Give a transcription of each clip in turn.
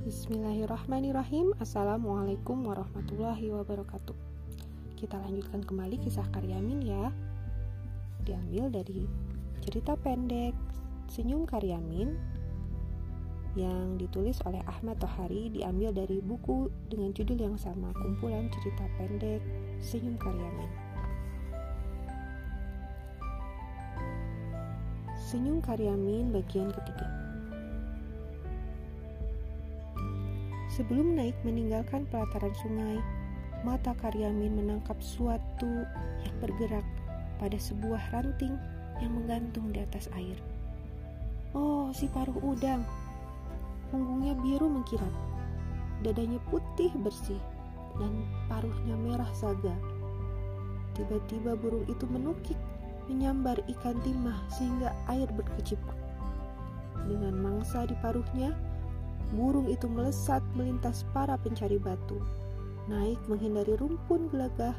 Bismillahirrahmanirrahim. Assalamualaikum warahmatullahi wabarakatuh. Kita lanjutkan kembali kisah Karyamin ya. Diambil dari cerita pendek Senyum Karyamin Yang ditulis oleh Ahmad Tohari Diambil dari buku dengan judul yang sama Kumpulan cerita pendek Senyum Karyamin Senyum Karyamin bagian ketiga Sebelum naik meninggalkan pelataran sungai, mata Karyamin menangkap suatu yang bergerak pada sebuah ranting yang menggantung di atas air. Oh, si paruh udang. Punggungnya biru mengkilap. Dadanya putih bersih dan paruhnya merah saga. Tiba-tiba burung itu menukik, menyambar ikan timah sehingga air berkecipak. Dengan mangsa di paruhnya, burung itu melesat melintas para pencari batu, naik menghindari rumpun gelagah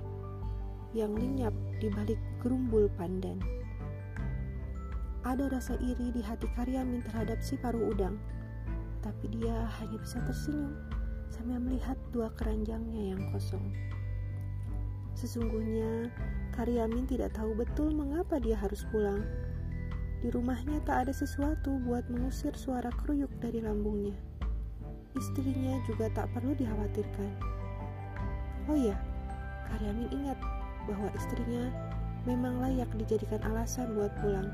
yang lenyap di balik gerumbul pandan. Ada rasa iri di hati Karyamin terhadap si paruh udang, tapi dia hanya bisa tersenyum sambil melihat dua keranjangnya yang kosong. Sesungguhnya, Karyamin tidak tahu betul mengapa dia harus pulang. Di rumahnya tak ada sesuatu buat mengusir suara keruyuk dari lambungnya istrinya juga tak perlu dikhawatirkan. Oh ya, Karyamin ingat bahwa istrinya memang layak dijadikan alasan buat pulang.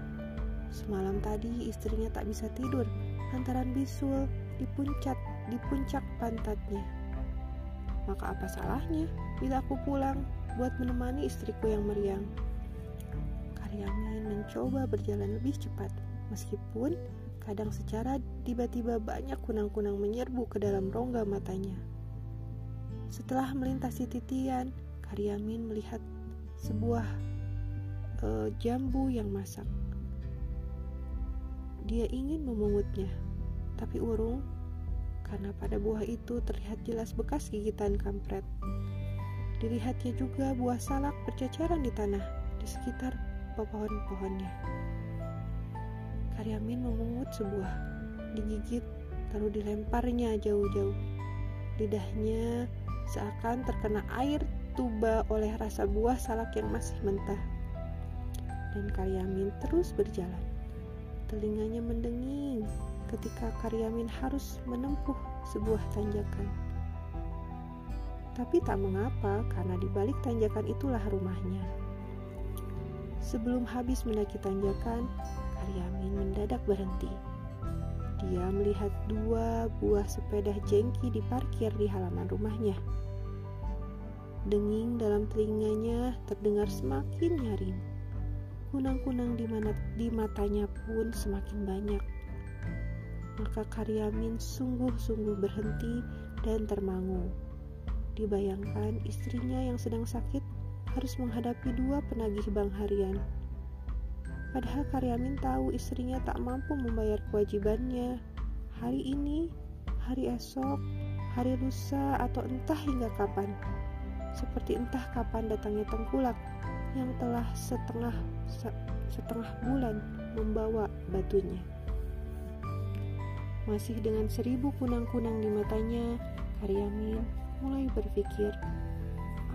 Semalam tadi istrinya tak bisa tidur lantaran bisul di puncak di puncak pantatnya. Maka apa salahnya bila aku pulang buat menemani istriku yang meriang? Karyamin mencoba berjalan lebih cepat meskipun Kadang secara tiba-tiba banyak kunang-kunang menyerbu ke dalam rongga matanya. Setelah melintasi titian, Karyamin melihat sebuah uh, jambu yang masak. Dia ingin memungutnya, tapi urung karena pada buah itu terlihat jelas bekas gigitan kampret. Dilihatnya juga buah salak berceceran di tanah di sekitar pohon-pohonnya. Karyamin memungut sebuah, digigit, lalu dilemparnya jauh-jauh. Lidahnya seakan terkena air tuba oleh rasa buah salak yang masih mentah. Dan Karyamin terus berjalan. Telinganya mendenging ketika Karyamin harus menempuh sebuah tanjakan. Tapi tak mengapa, karena di balik tanjakan itulah rumahnya. Sebelum habis mendaki tanjakan, Karyamin mendadak berhenti. Dia melihat dua buah sepeda jengki diparkir di halaman rumahnya. Denging dalam telinganya terdengar semakin nyaring. Kunang-kunang di, mana, di matanya pun semakin banyak. Maka Karyamin sungguh-sungguh berhenti dan termangu. Dibayangkan istrinya yang sedang sakit harus menghadapi dua penagih bank harian Padahal Karyamin tahu istrinya tak mampu membayar kewajibannya. Hari ini, hari esok, hari lusa, atau entah hingga kapan. Seperti entah kapan datangnya tengkulak yang telah setengah setengah bulan membawa batunya. Masih dengan seribu kunang-kunang di matanya, Karyamin mulai berpikir,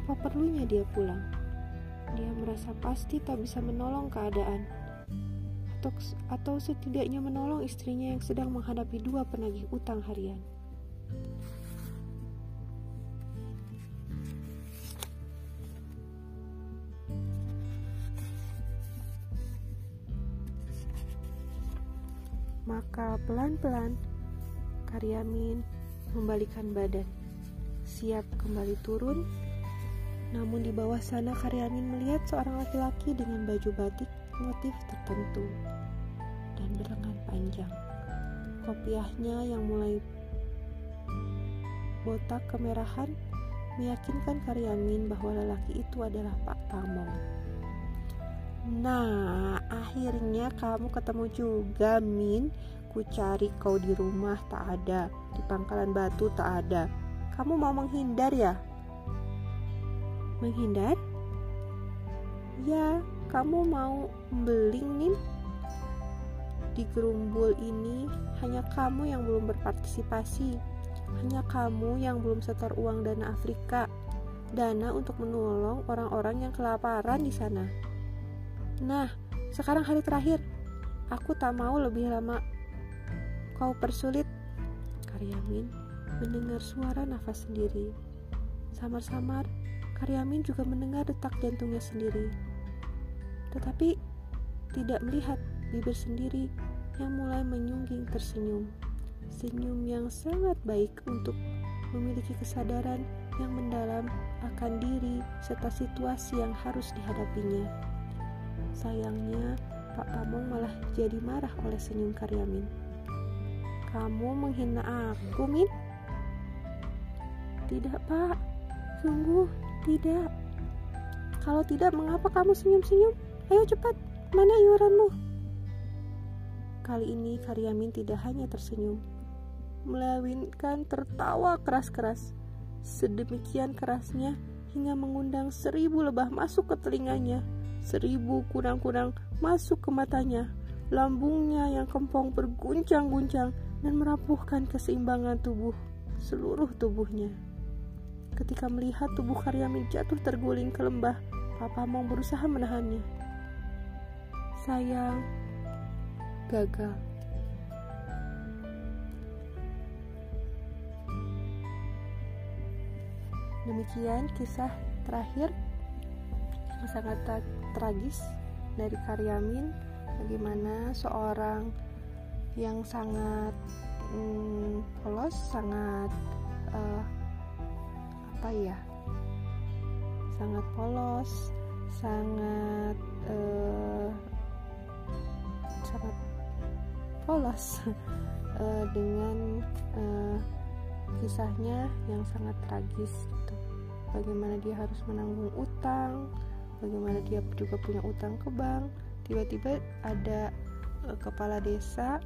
apa perlunya dia pulang? Dia merasa pasti tak bisa menolong keadaan atau, atau setidaknya menolong istrinya yang sedang menghadapi dua penagih utang harian. Maka pelan-pelan Karyamin membalikan badan, siap kembali turun. Namun di bawah sana Karyamin melihat seorang laki-laki dengan baju batik motif tertentu dan berlengan panjang. Kopiahnya yang mulai botak kemerahan meyakinkan Karyamin bahwa lelaki itu adalah Pak Tamong. Nah, akhirnya kamu ketemu juga, Min. Ku cari kau di rumah tak ada, di pangkalan batu tak ada. Kamu mau menghindar ya? Menghindar? Ya, kamu mau beli nih? Di gerumbul ini hanya kamu yang belum berpartisipasi. Hanya kamu yang belum setor uang dana Afrika. Dana untuk menolong orang-orang yang kelaparan di sana. Nah, sekarang hari terakhir. Aku tak mau lebih lama kau persulit. Karyamin mendengar suara nafas sendiri. Samar-samar, Karyamin juga mendengar detak jantungnya sendiri. Tetapi tidak melihat bibir sendiri yang mulai menyungging tersenyum. Senyum yang sangat baik untuk memiliki kesadaran yang mendalam akan diri serta situasi yang harus dihadapinya. Sayangnya, Pak Pamong malah jadi marah oleh senyum Karyamin. Kamu menghina aku, Min? Tidak, Pak. Sungguh tidak. Kalau tidak, mengapa kamu senyum-senyum? Ayo cepat, mana iuranmu? Kali ini Karyamin tidak hanya tersenyum, melainkan tertawa keras-keras. Sedemikian kerasnya hingga mengundang seribu lebah masuk ke telinganya seribu kurang-kurang masuk ke matanya. Lambungnya yang kempong berguncang-guncang dan merapuhkan keseimbangan tubuh seluruh tubuhnya. Ketika melihat tubuh Karyamin jatuh terguling ke lembah, Papa Mong berusaha menahannya. Sayang, gagal. Demikian kisah terakhir yang sangat tra tragis dari Karyamin bagaimana seorang yang sangat mm, polos sangat uh, apa ya sangat polos sangat uh, sangat polos uh, dengan uh, kisahnya yang sangat tragis gitu. bagaimana dia harus menanggung utang bagaimana dia juga punya utang ke bank tiba-tiba ada uh, kepala desa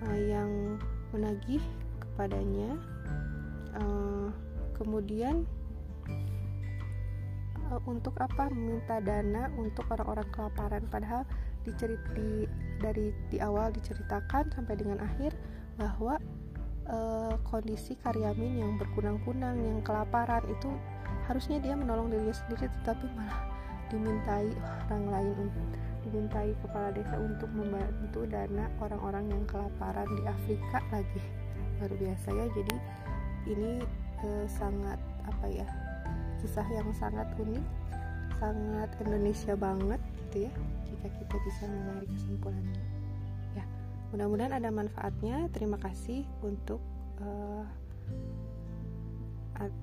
uh, yang menagih kepadanya uh, kemudian uh, untuk apa? Meminta dana untuk orang-orang kelaparan. Padahal dicerit di dari di awal diceritakan sampai dengan akhir bahwa uh, kondisi Karyamin yang berkunang-kunang yang kelaparan itu harusnya dia menolong dirinya sendiri tetapi malah dimintai orang lain untuk dimintai kepala desa untuk membantu dana orang-orang yang kelaparan di Afrika lagi. Luar biasa ya jadi ini eh, sangat apa ya kisah yang sangat unik sangat Indonesia banget gitu ya jika kita bisa menarik kesimpulannya ya mudah-mudahan ada manfaatnya terima kasih untuk uh,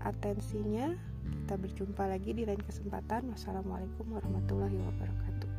atensinya kita berjumpa lagi di lain kesempatan. Wassalamualaikum warahmatullahi wabarakatuh.